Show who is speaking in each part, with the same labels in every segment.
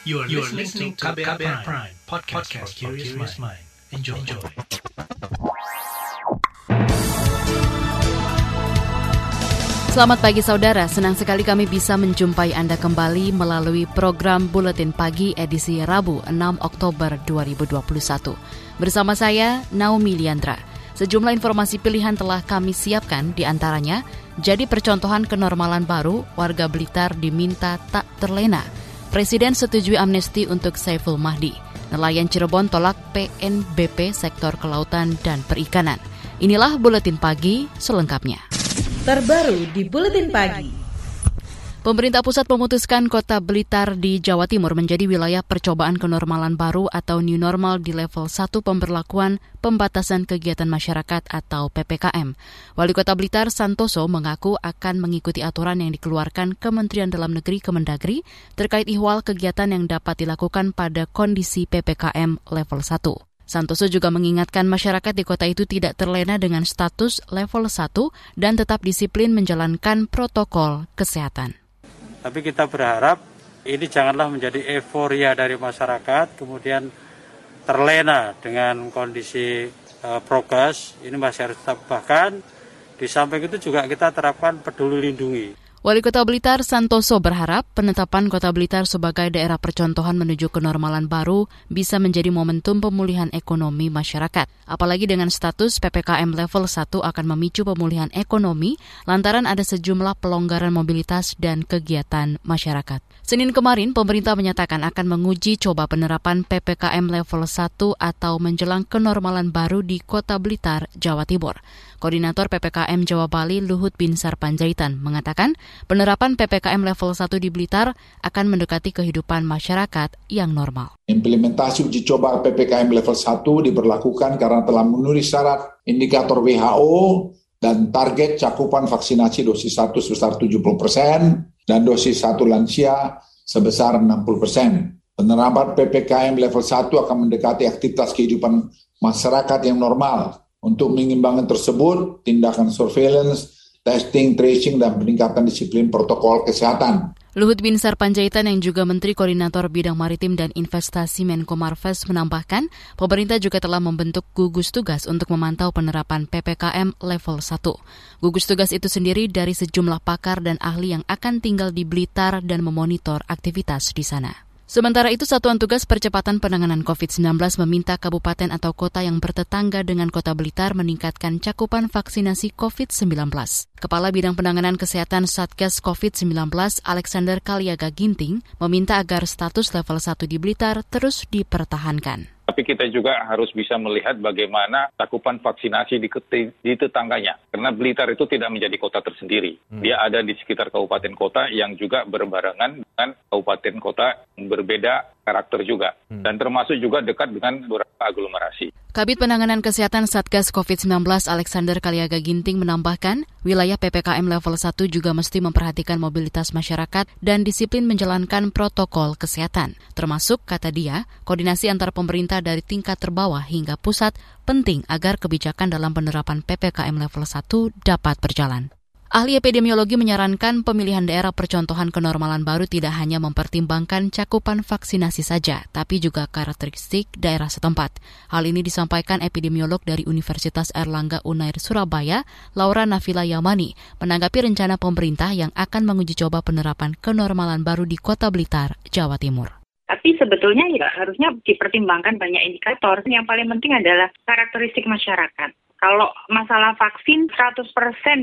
Speaker 1: You are, you are listening to KBR, KBR Prime, Prime podcast, podcast for curious mind. Enjoy. Enjoy.
Speaker 2: Selamat pagi saudara, senang sekali kami bisa menjumpai Anda kembali melalui program Buletin Pagi edisi Rabu 6 Oktober 2021. Bersama saya, Naomi Liandra. Sejumlah informasi pilihan telah kami siapkan di antaranya, jadi percontohan kenormalan baru, warga Blitar diminta tak terlena. Presiden setujui amnesti untuk Saiful Mahdi. Nelayan Cirebon tolak PNBP sektor kelautan dan perikanan. Inilah Buletin Pagi selengkapnya
Speaker 3: terbaru di Buletin Pagi.
Speaker 2: Pemerintah pusat memutuskan kota Blitar di Jawa Timur menjadi wilayah percobaan kenormalan baru atau new normal di level 1 pemberlakuan pembatasan kegiatan masyarakat atau PPKM. Wali Kota Blitar Santoso mengaku akan mengikuti aturan yang dikeluarkan Kementerian Dalam Negeri Kemendagri terkait ihwal kegiatan yang dapat dilakukan pada kondisi PPKM level 1. Santoso juga mengingatkan masyarakat di kota itu tidak terlena dengan status level 1 dan tetap disiplin menjalankan protokol kesehatan.
Speaker 4: Tapi kita berharap ini janganlah menjadi euforia dari masyarakat, kemudian terlena dengan kondisi uh, prokes, ini masih harus tetap bahkan di samping itu juga kita terapkan peduli lindungi.
Speaker 2: Wali Kota Blitar Santoso berharap penetapan Kota Blitar sebagai daerah percontohan menuju kenormalan baru bisa menjadi momentum pemulihan ekonomi masyarakat. Apalagi dengan status PPKM level 1 akan memicu pemulihan ekonomi lantaran ada sejumlah pelonggaran mobilitas dan kegiatan masyarakat. Senin kemarin, pemerintah menyatakan akan menguji coba penerapan PPKM level 1 atau menjelang kenormalan baru di Kota Blitar, Jawa Timur. Koordinator PPKM Jawa Bali Luhut Binsar Panjaitan mengatakan penerapan PPKM level 1 di Blitar akan mendekati kehidupan masyarakat yang normal.
Speaker 5: Implementasi uji coba PPKM level 1 diberlakukan karena telah memenuhi syarat indikator WHO dan target cakupan vaksinasi dosis 1 sebesar 70 persen dan dosis 1 lansia sebesar 60 persen. Penerapan PPKM level 1 akan mendekati aktivitas kehidupan masyarakat yang normal untuk mengimbangi tersebut, tindakan surveillance, testing, tracing, dan peningkatan disiplin protokol kesehatan.
Speaker 2: Luhut Binsar Panjaitan yang juga Menteri Koordinator Bidang Maritim dan Investasi Menko Marves menambahkan, pemerintah juga telah membentuk gugus tugas untuk memantau penerapan PPKM level 1. Gugus tugas itu sendiri dari sejumlah pakar dan ahli yang akan tinggal di Blitar dan memonitor aktivitas di sana. Sementara itu, Satuan Tugas Percepatan Penanganan COVID-19 meminta kabupaten atau kota yang bertetangga dengan kota Blitar meningkatkan cakupan vaksinasi COVID-19. Kepala Bidang Penanganan Kesehatan Satgas COVID-19 Alexander Kaliaga Ginting meminta agar status level 1 di Blitar terus dipertahankan
Speaker 6: tapi kita juga harus bisa melihat bagaimana cakupan vaksinasi di, di tetangganya. Karena Blitar itu tidak menjadi kota tersendiri. Hmm. Dia ada di sekitar kabupaten kota yang juga berbarengan dengan kabupaten kota yang berbeda karakter juga. Hmm. Dan termasuk juga dekat dengan beberapa aglomerasi.
Speaker 2: Kabit Penanganan Kesehatan Satgas COVID-19 Alexander Kaliaga Ginting menambahkan, wilayah PPKM level 1 juga mesti memperhatikan mobilitas masyarakat dan disiplin menjalankan protokol kesehatan. Termasuk, kata dia, koordinasi antar pemerintah dari tingkat terbawah hingga pusat penting agar kebijakan dalam penerapan PPKM level 1 dapat berjalan. Ahli epidemiologi menyarankan pemilihan daerah percontohan kenormalan baru tidak hanya mempertimbangkan cakupan vaksinasi saja, tapi juga karakteristik daerah setempat. Hal ini disampaikan epidemiolog dari Universitas Erlangga Unair Surabaya, Laura Nafila Yamani, menanggapi rencana pemerintah yang akan menguji coba penerapan kenormalan baru di Kota Blitar, Jawa Timur.
Speaker 7: Tapi sebetulnya ya harusnya dipertimbangkan banyak indikator. Yang paling penting adalah karakteristik masyarakat. Kalau masalah vaksin 100%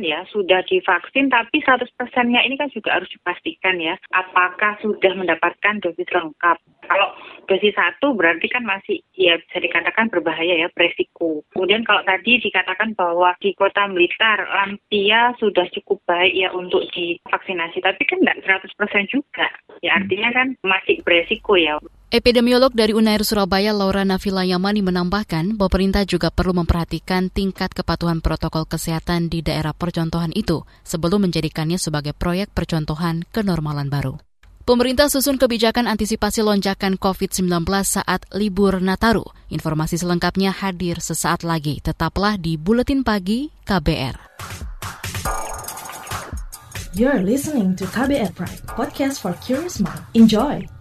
Speaker 7: ya sudah divaksin, tapi 100 persennya ini kan juga harus dipastikan ya, apakah sudah mendapatkan dosis lengkap. Kalau dosis satu berarti kan masih ya bisa dikatakan berbahaya ya, beresiko. Kemudian kalau tadi dikatakan bahwa di kota Blitar lansia sudah cukup baik ya untuk divaksinasi, tapi kan tidak 100% juga. Ya artinya kan masih beresiko ya.
Speaker 2: Epidemiolog dari Unair Surabaya Laura Nafila Yamani menambahkan, pemerintah juga perlu memperhatikan tingkat kepatuhan protokol kesehatan di daerah percontohan itu sebelum menjadikannya sebagai proyek percontohan kenormalan baru. Pemerintah susun kebijakan antisipasi lonjakan COVID-19 saat libur Nataru. Informasi selengkapnya hadir sesaat lagi. Tetaplah di Buletin Pagi KBR.
Speaker 3: You're listening to KBR Pride, podcast for curious mind. Enjoy!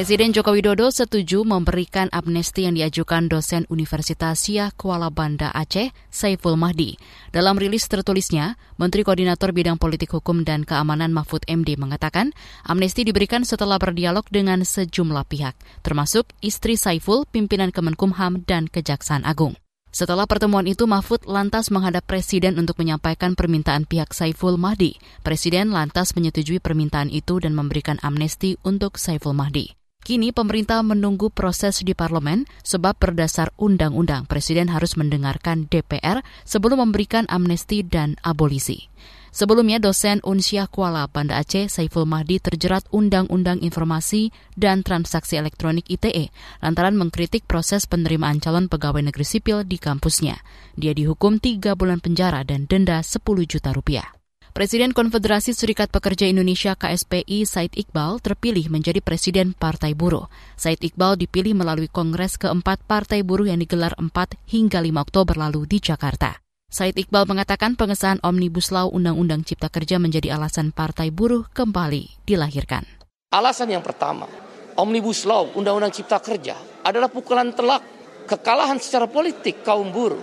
Speaker 2: Presiden Joko Widodo setuju memberikan amnesti yang diajukan dosen Universitas Syah Kuala Banda Aceh, Saiful Mahdi. Dalam rilis tertulisnya, Menteri Koordinator Bidang Politik Hukum dan Keamanan Mahfud MD mengatakan, amnesti diberikan setelah berdialog dengan sejumlah pihak, termasuk istri Saiful, pimpinan Kemenkumham dan Kejaksaan Agung. Setelah pertemuan itu, Mahfud lantas menghadap Presiden untuk menyampaikan permintaan pihak Saiful Mahdi. Presiden lantas menyetujui permintaan itu dan memberikan amnesti untuk Saiful Mahdi. Kini pemerintah menunggu proses di parlemen sebab berdasar undang-undang Presiden harus mendengarkan DPR sebelum memberikan amnesti dan abolisi. Sebelumnya, dosen Unsyah Kuala Banda Aceh Saiful Mahdi terjerat Undang-Undang Informasi dan Transaksi Elektronik ITE lantaran mengkritik proses penerimaan calon pegawai negeri sipil di kampusnya. Dia dihukum tiga bulan penjara dan denda 10 juta rupiah. Presiden Konfederasi Serikat Pekerja Indonesia KSPI Said Iqbal terpilih menjadi Presiden Partai Buruh. Said Iqbal dipilih melalui Kongres keempat Partai Buruh yang digelar 4 hingga 5 Oktober lalu di Jakarta. Said Iqbal mengatakan pengesahan Omnibus Law Undang-Undang Cipta Kerja menjadi alasan Partai Buruh kembali dilahirkan.
Speaker 8: Alasan yang pertama, Omnibus Law Undang-Undang Cipta Kerja adalah pukulan telak kekalahan secara politik kaum buruh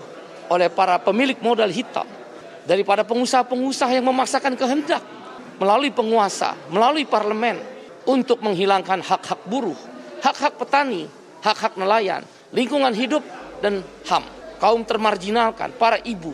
Speaker 8: oleh para pemilik modal hitam daripada pengusaha-pengusaha yang memaksakan kehendak melalui penguasa, melalui parlemen untuk menghilangkan hak-hak buruh, hak-hak petani, hak-hak nelayan, lingkungan hidup, dan HAM. Kaum termarginalkan, para ibu,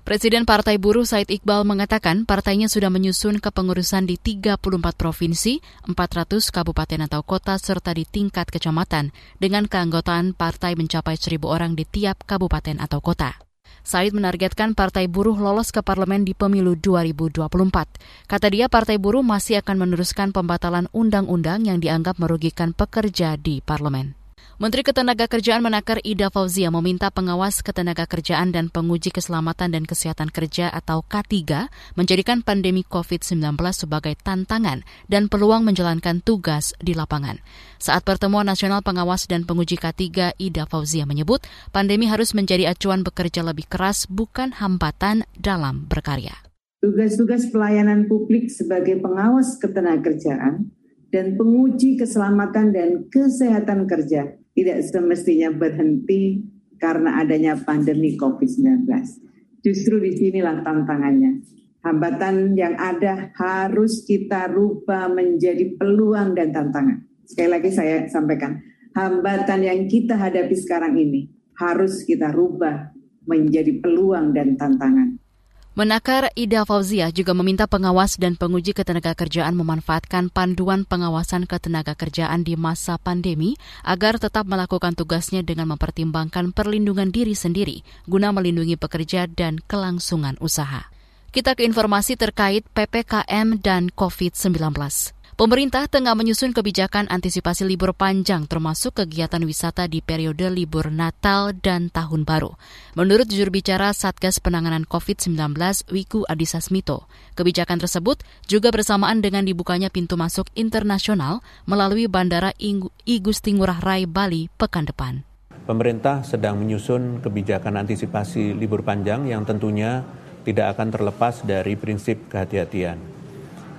Speaker 2: Presiden Partai Buruh Said Iqbal mengatakan partainya sudah menyusun kepengurusan di 34 provinsi, 400 kabupaten atau kota, serta di tingkat kecamatan, dengan keanggotaan partai mencapai 1.000 orang di tiap kabupaten atau kota. Said menargetkan Partai Buruh lolos ke parlemen di pemilu 2024. Kata dia, Partai Buruh masih akan meneruskan pembatalan undang-undang yang dianggap merugikan pekerja di parlemen. Menteri Ketenagakerjaan Menakar Ida Fauzia meminta pengawas ketenagakerjaan dan penguji keselamatan dan kesehatan kerja atau K3 menjadikan pandemi COVID-19 sebagai tantangan dan peluang menjalankan tugas di lapangan. Saat pertemuan nasional pengawas dan penguji K3, Ida Fauzia menyebut pandemi harus menjadi acuan bekerja lebih keras bukan hambatan dalam berkarya.
Speaker 9: Tugas-tugas pelayanan publik sebagai pengawas ketenagakerjaan dan penguji keselamatan dan kesehatan kerja tidak semestinya berhenti karena adanya pandemi COVID-19. Justru di sinilah tantangannya. Hambatan yang ada harus kita rubah menjadi peluang dan tantangan. Sekali lagi saya sampaikan, hambatan yang kita hadapi sekarang ini harus kita rubah menjadi peluang dan tantangan.
Speaker 2: Menakar Ida Fauzia juga meminta pengawas dan penguji ketenagakerjaan memanfaatkan panduan pengawasan ketenagakerjaan di masa pandemi agar tetap melakukan tugasnya dengan mempertimbangkan perlindungan diri sendiri guna melindungi pekerja dan kelangsungan usaha. Kita ke informasi terkait PPKM dan COVID-19. Pemerintah tengah menyusun kebijakan antisipasi libur panjang termasuk kegiatan wisata di periode libur Natal dan Tahun Baru. Menurut juru bicara Satgas Penanganan COVID-19 Wiku Adhisa Smito, kebijakan tersebut juga bersamaan dengan dibukanya pintu masuk internasional melalui Bandara I Gusti Ngurah Rai Bali pekan depan.
Speaker 10: Pemerintah sedang menyusun kebijakan antisipasi libur panjang yang tentunya tidak akan terlepas dari prinsip kehati-hatian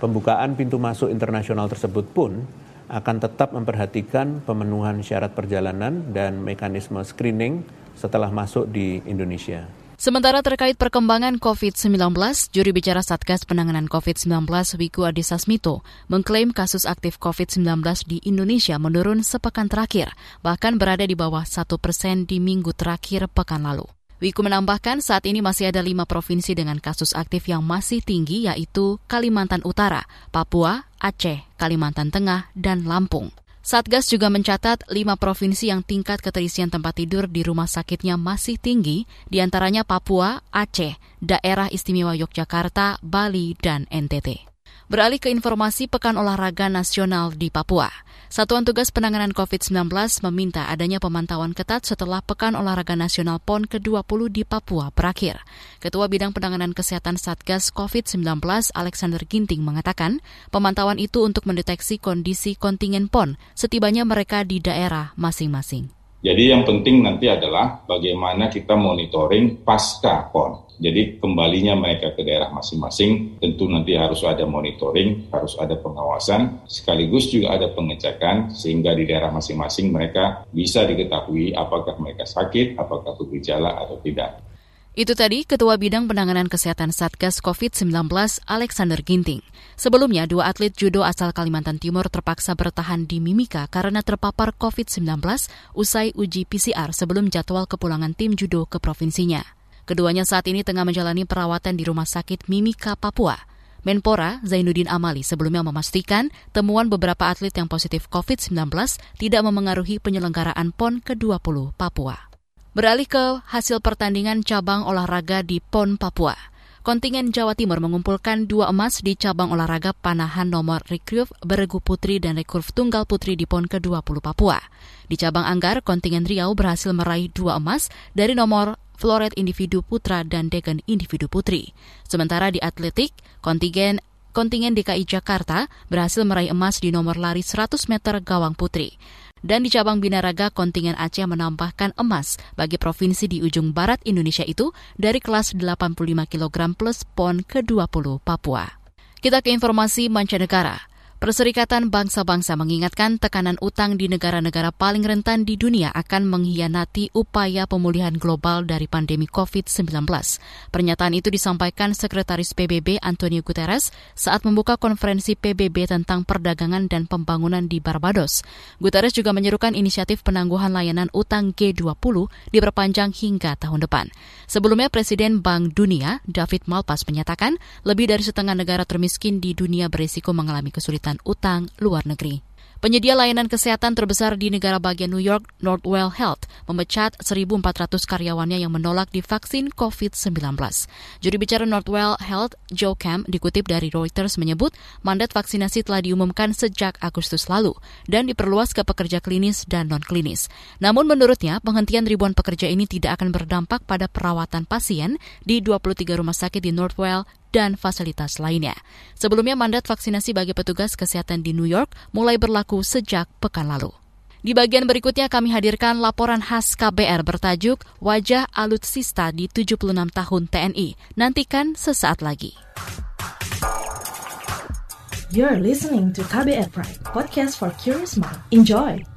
Speaker 10: Pembukaan pintu masuk internasional tersebut pun akan tetap memperhatikan pemenuhan syarat perjalanan dan mekanisme screening setelah masuk di Indonesia.
Speaker 2: Sementara terkait perkembangan COVID-19, juri bicara Satgas Penanganan COVID-19 Wiku Adhisa Smito mengklaim kasus aktif COVID-19 di Indonesia menurun sepekan terakhir, bahkan berada di bawah satu persen di minggu terakhir pekan lalu. Wiku menambahkan saat ini masih ada lima provinsi dengan kasus aktif yang masih tinggi yaitu Kalimantan Utara, Papua, Aceh, Kalimantan Tengah, dan Lampung. Satgas juga mencatat lima provinsi yang tingkat keterisian tempat tidur di rumah sakitnya masih tinggi, di antaranya Papua, Aceh, Daerah Istimewa Yogyakarta, Bali, dan NTT. Beralih ke informasi Pekan Olahraga Nasional di Papua. Satuan Tugas Penanganan COVID-19 meminta adanya pemantauan ketat setelah Pekan Olahraga Nasional PON ke-20 di Papua berakhir. Ketua Bidang Penanganan Kesehatan Satgas COVID-19 Alexander Ginting mengatakan pemantauan itu untuk mendeteksi kondisi kontingen PON setibanya mereka di daerah masing-masing.
Speaker 11: Jadi yang penting nanti adalah bagaimana kita monitoring pasca PON. Jadi kembalinya mereka ke daerah masing-masing tentu nanti harus ada monitoring, harus ada pengawasan, sekaligus juga ada pengecekan sehingga di daerah masing-masing mereka bisa diketahui apakah mereka sakit, apakah bergejala atau tidak.
Speaker 2: Itu tadi Ketua Bidang Penanganan Kesehatan Satgas COVID-19 Alexander Ginting. Sebelumnya, dua atlet judo asal Kalimantan Timur terpaksa bertahan di Mimika karena terpapar COVID-19 usai uji PCR sebelum jadwal kepulangan tim judo ke provinsinya. Keduanya saat ini tengah menjalani perawatan di Rumah Sakit Mimika, Papua. Menpora Zainuddin Amali sebelumnya memastikan temuan beberapa atlet yang positif COVID-19 tidak memengaruhi penyelenggaraan PON ke-20 Papua. Beralih ke hasil pertandingan cabang olahraga di PON Papua. Kontingen Jawa Timur mengumpulkan dua emas di cabang olahraga panahan nomor rekruf beregu putri dan rekruf tunggal putri di PON ke-20 Papua. Di cabang anggar, kontingen Riau berhasil meraih dua emas dari nomor floret individu putra dan degen individu putri. Sementara di atletik, kontingen kontingen DKI Jakarta berhasil meraih emas di nomor lari 100 meter gawang putri. Dan di cabang binaraga, kontingen Aceh menambahkan emas bagi provinsi di ujung barat Indonesia itu dari kelas 85 kg plus PON ke-20 Papua. Kita ke informasi mancanegara. Perserikatan Bangsa-Bangsa mengingatkan tekanan utang di negara-negara paling rentan di dunia akan mengkhianati upaya pemulihan global dari pandemi COVID-19. Pernyataan itu disampaikan Sekretaris PBB Antonio Guterres saat membuka konferensi PBB tentang perdagangan dan pembangunan di Barbados. Guterres juga menyerukan inisiatif penangguhan layanan utang G20 diperpanjang hingga tahun depan. Sebelumnya Presiden Bank Dunia David Malpass menyatakan lebih dari setengah negara termiskin di dunia berisiko mengalami kesulitan utang luar negeri. Penyedia layanan kesehatan terbesar di negara bagian New York, Northwell Health, memecat 1.400 karyawannya yang menolak divaksin COVID-19. Juri bicara Northwell Health, Joe Camp, dikutip dari Reuters menyebut mandat vaksinasi telah diumumkan sejak Agustus lalu dan diperluas ke pekerja klinis dan non-klinis. Namun menurutnya, penghentian ribuan pekerja ini tidak akan berdampak pada perawatan pasien di 23 rumah sakit di Northwell dan fasilitas lainnya. Sebelumnya mandat vaksinasi bagi petugas kesehatan di New York mulai berlaku sejak pekan lalu. Di bagian berikutnya kami hadirkan laporan khas KBR bertajuk Wajah Alutsista di 76 tahun TNI. Nantikan sesaat lagi.
Speaker 3: You're listening to KBR Pride, podcast for curious mind. Enjoy!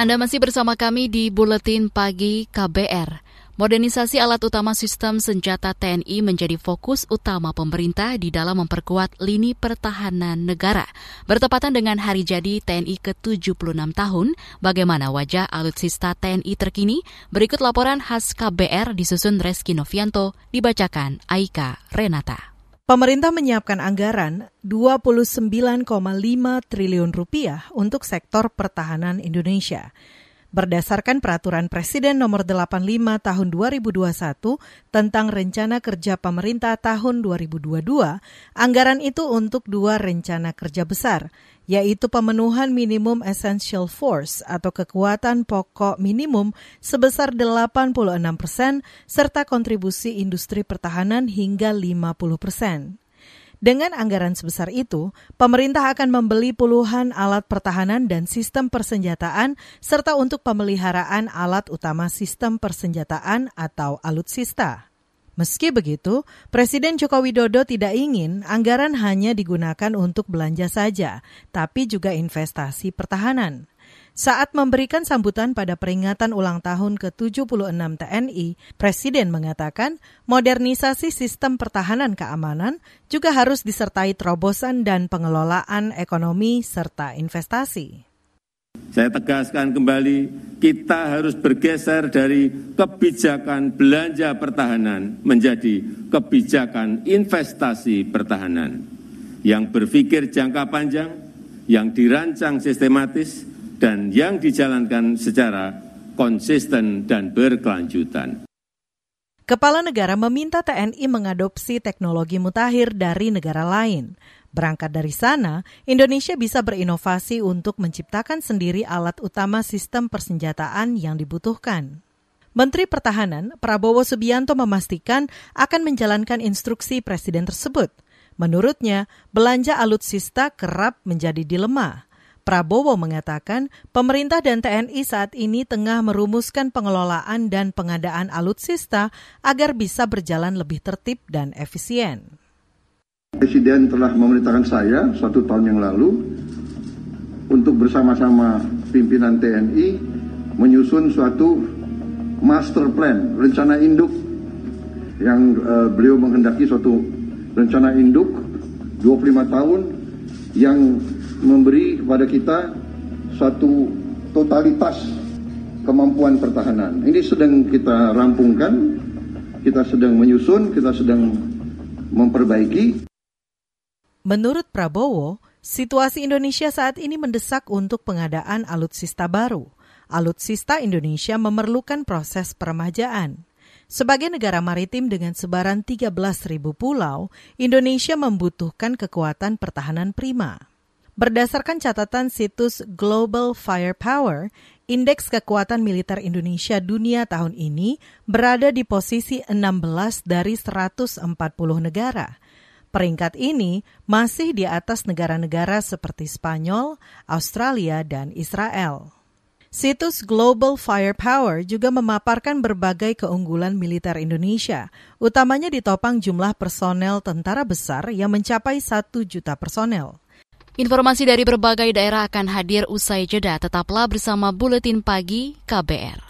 Speaker 2: Anda masih bersama kami di Buletin Pagi KBR. Modernisasi alat utama sistem senjata TNI menjadi fokus utama pemerintah di dalam memperkuat lini pertahanan negara. Bertepatan dengan hari jadi TNI ke-76 tahun, bagaimana wajah alutsista TNI terkini? Berikut laporan khas KBR disusun Reski Novianto, dibacakan Aika Renata.
Speaker 12: Pemerintah menyiapkan anggaran 29,5 triliun rupiah untuk sektor pertahanan Indonesia. Berdasarkan peraturan Presiden nomor 85 tahun 2021 tentang rencana kerja pemerintah tahun 2022, anggaran itu untuk dua rencana kerja besar, yaitu pemenuhan minimum essential force atau kekuatan pokok minimum sebesar 86 persen serta kontribusi industri pertahanan hingga 50 persen. Dengan anggaran sebesar itu, pemerintah akan membeli puluhan alat pertahanan dan sistem persenjataan serta untuk pemeliharaan alat utama sistem persenjataan atau alutsista. Meski begitu, Presiden Joko Widodo tidak ingin anggaran hanya digunakan untuk belanja saja, tapi juga investasi pertahanan. Saat memberikan sambutan pada peringatan ulang tahun ke-76 TNI, Presiden mengatakan modernisasi sistem pertahanan keamanan juga harus disertai terobosan dan pengelolaan ekonomi serta investasi.
Speaker 13: Saya tegaskan kembali, kita harus bergeser dari kebijakan belanja pertahanan menjadi kebijakan investasi pertahanan yang berpikir jangka panjang, yang dirancang sistematis, dan yang dijalankan secara konsisten dan berkelanjutan.
Speaker 12: Kepala negara meminta TNI mengadopsi teknologi mutakhir dari negara lain. Berangkat dari sana, Indonesia bisa berinovasi untuk menciptakan sendiri alat utama sistem persenjataan yang dibutuhkan. Menteri Pertahanan Prabowo Subianto memastikan akan menjalankan instruksi Presiden tersebut. Menurutnya, belanja alutsista kerap menjadi dilema. Prabowo mengatakan pemerintah dan TNI saat ini tengah merumuskan pengelolaan dan pengadaan alutsista agar bisa berjalan lebih tertib dan efisien.
Speaker 14: Presiden telah memerintahkan saya satu tahun yang lalu untuk bersama-sama pimpinan TNI menyusun suatu master plan, rencana induk yang uh, beliau menghendaki suatu rencana induk 25 tahun yang memberi kepada kita suatu totalitas kemampuan pertahanan. Ini sedang kita rampungkan, kita sedang menyusun, kita sedang memperbaiki.
Speaker 12: Menurut Prabowo, situasi Indonesia saat ini mendesak untuk pengadaan alutsista baru. Alutsista Indonesia memerlukan proses peremajaan. Sebagai negara maritim dengan sebaran 13.000 pulau, Indonesia membutuhkan kekuatan pertahanan prima. Berdasarkan catatan situs Global Firepower, indeks kekuatan militer Indonesia dunia tahun ini berada di posisi 16 dari 140 negara. Peringkat ini masih di atas negara-negara seperti Spanyol, Australia, dan Israel. Situs Global Firepower juga memaparkan berbagai keunggulan militer Indonesia, utamanya ditopang jumlah personel tentara besar yang mencapai satu juta personel.
Speaker 2: Informasi dari berbagai daerah akan hadir usai jeda. Tetaplah bersama Buletin Pagi KBR.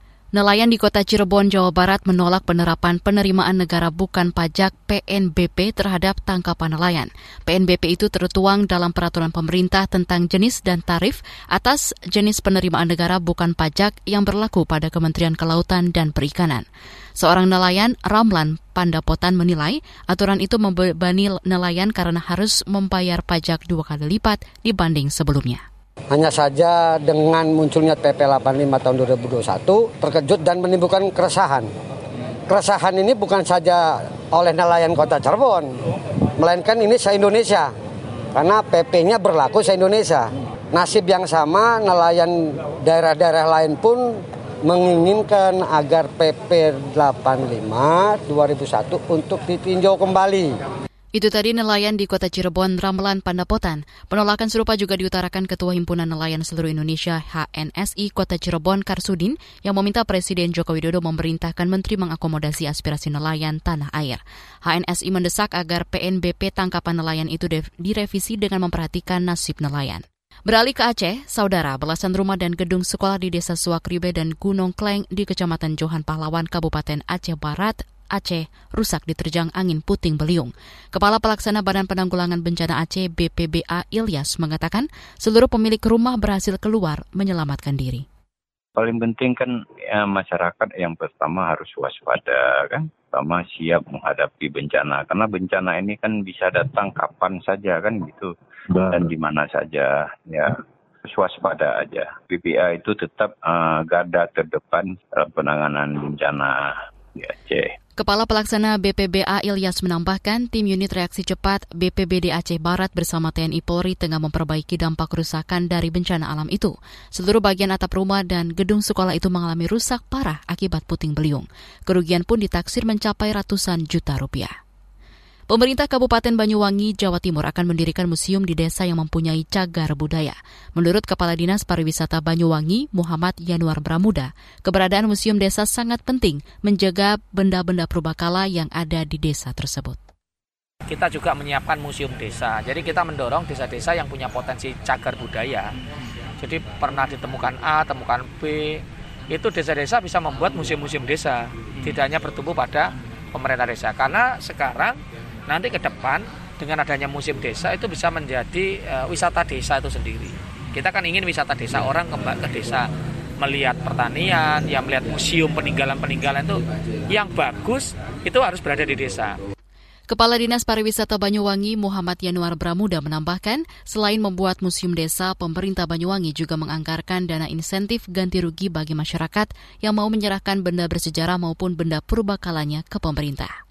Speaker 2: Nelayan di kota Cirebon, Jawa Barat menolak penerapan penerimaan negara bukan pajak PNBP terhadap tangkapan nelayan. PNBP itu tertuang dalam peraturan pemerintah tentang jenis dan tarif atas jenis penerimaan negara bukan pajak yang berlaku pada Kementerian Kelautan dan Perikanan. Seorang nelayan, Ramlan Pandapotan menilai aturan itu membebani nelayan karena harus membayar pajak dua kali lipat dibanding sebelumnya.
Speaker 15: Hanya saja dengan munculnya PP 85 tahun 2021 terkejut dan menimbulkan keresahan. Keresahan ini bukan saja oleh nelayan kota Cirebon, melainkan ini se-Indonesia. Karena PP-nya berlaku se-Indonesia. Nasib yang sama nelayan daerah-daerah lain pun menginginkan agar PP 85 2001 untuk ditinjau kembali.
Speaker 2: Itu tadi nelayan di kota Cirebon, Ramelan, Pandapotan. Penolakan serupa juga diutarakan Ketua Himpunan Nelayan Seluruh Indonesia HNSI Kota Cirebon, Karsudin, yang meminta Presiden Joko Widodo memerintahkan Menteri mengakomodasi aspirasi nelayan tanah air. HNSI mendesak agar PNBP tangkapan nelayan itu direvisi dengan memperhatikan nasib nelayan. Beralih ke Aceh, saudara, belasan rumah dan gedung sekolah di Desa Suakribe dan Gunung Kleng di Kecamatan Johan Pahlawan, Kabupaten Aceh Barat Aceh rusak diterjang angin puting beliung. Kepala Pelaksana Badan Penanggulangan Bencana Aceh BPBA Ilyas mengatakan seluruh pemilik rumah berhasil keluar menyelamatkan diri.
Speaker 16: Paling penting kan ya, masyarakat yang pertama harus waspada kan, pertama siap menghadapi bencana karena bencana ini kan bisa datang kapan saja kan gitu dan di mana saja ya waspada aja. BPA itu tetap uh, garda terdepan penanganan bencana di Aceh.
Speaker 2: Kepala Pelaksana BPBA Ilyas menambahkan tim unit reaksi cepat BPBD Aceh Barat bersama TNI Polri tengah memperbaiki dampak kerusakan dari bencana alam itu. Seluruh bagian atap rumah dan gedung sekolah itu mengalami rusak parah akibat puting beliung. Kerugian pun ditaksir mencapai ratusan juta rupiah. Pemerintah Kabupaten Banyuwangi, Jawa Timur akan mendirikan museum di desa yang mempunyai cagar budaya. Menurut Kepala Dinas Pariwisata Banyuwangi, Muhammad Yanuar Bramuda, keberadaan museum desa sangat penting menjaga benda-benda purbakala yang ada di desa tersebut.
Speaker 17: Kita juga menyiapkan museum desa. Jadi kita mendorong desa-desa yang punya potensi cagar budaya. Jadi pernah ditemukan A, temukan B, itu desa-desa bisa membuat museum-museum desa. Tidak hanya bertumbuh pada pemerintah desa. Karena sekarang nanti ke depan dengan adanya museum desa itu bisa menjadi uh, wisata desa itu sendiri. Kita kan ingin wisata desa orang kembali ke desa melihat pertanian, ya melihat museum peninggalan-peninggalan itu yang bagus itu harus berada di desa.
Speaker 2: Kepala Dinas Pariwisata Banyuwangi Muhammad Yanuar Bramuda menambahkan, selain membuat museum desa, pemerintah Banyuwangi juga menganggarkan dana insentif ganti rugi bagi masyarakat yang mau menyerahkan benda bersejarah maupun benda purbakalanya ke pemerintah.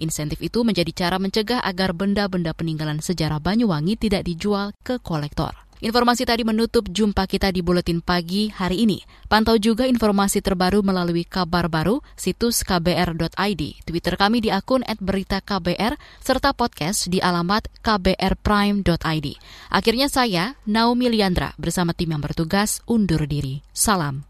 Speaker 2: Insentif itu menjadi cara mencegah agar benda-benda peninggalan sejarah Banyuwangi tidak dijual ke kolektor. Informasi tadi menutup jumpa kita di Buletin Pagi hari ini. Pantau juga informasi terbaru melalui kabar baru situs kbr.id, Twitter kami di akun @beritaKBR, serta podcast di alamat kbrprime.id. Akhirnya saya, Naomi Liandra, bersama tim yang bertugas, undur diri. Salam.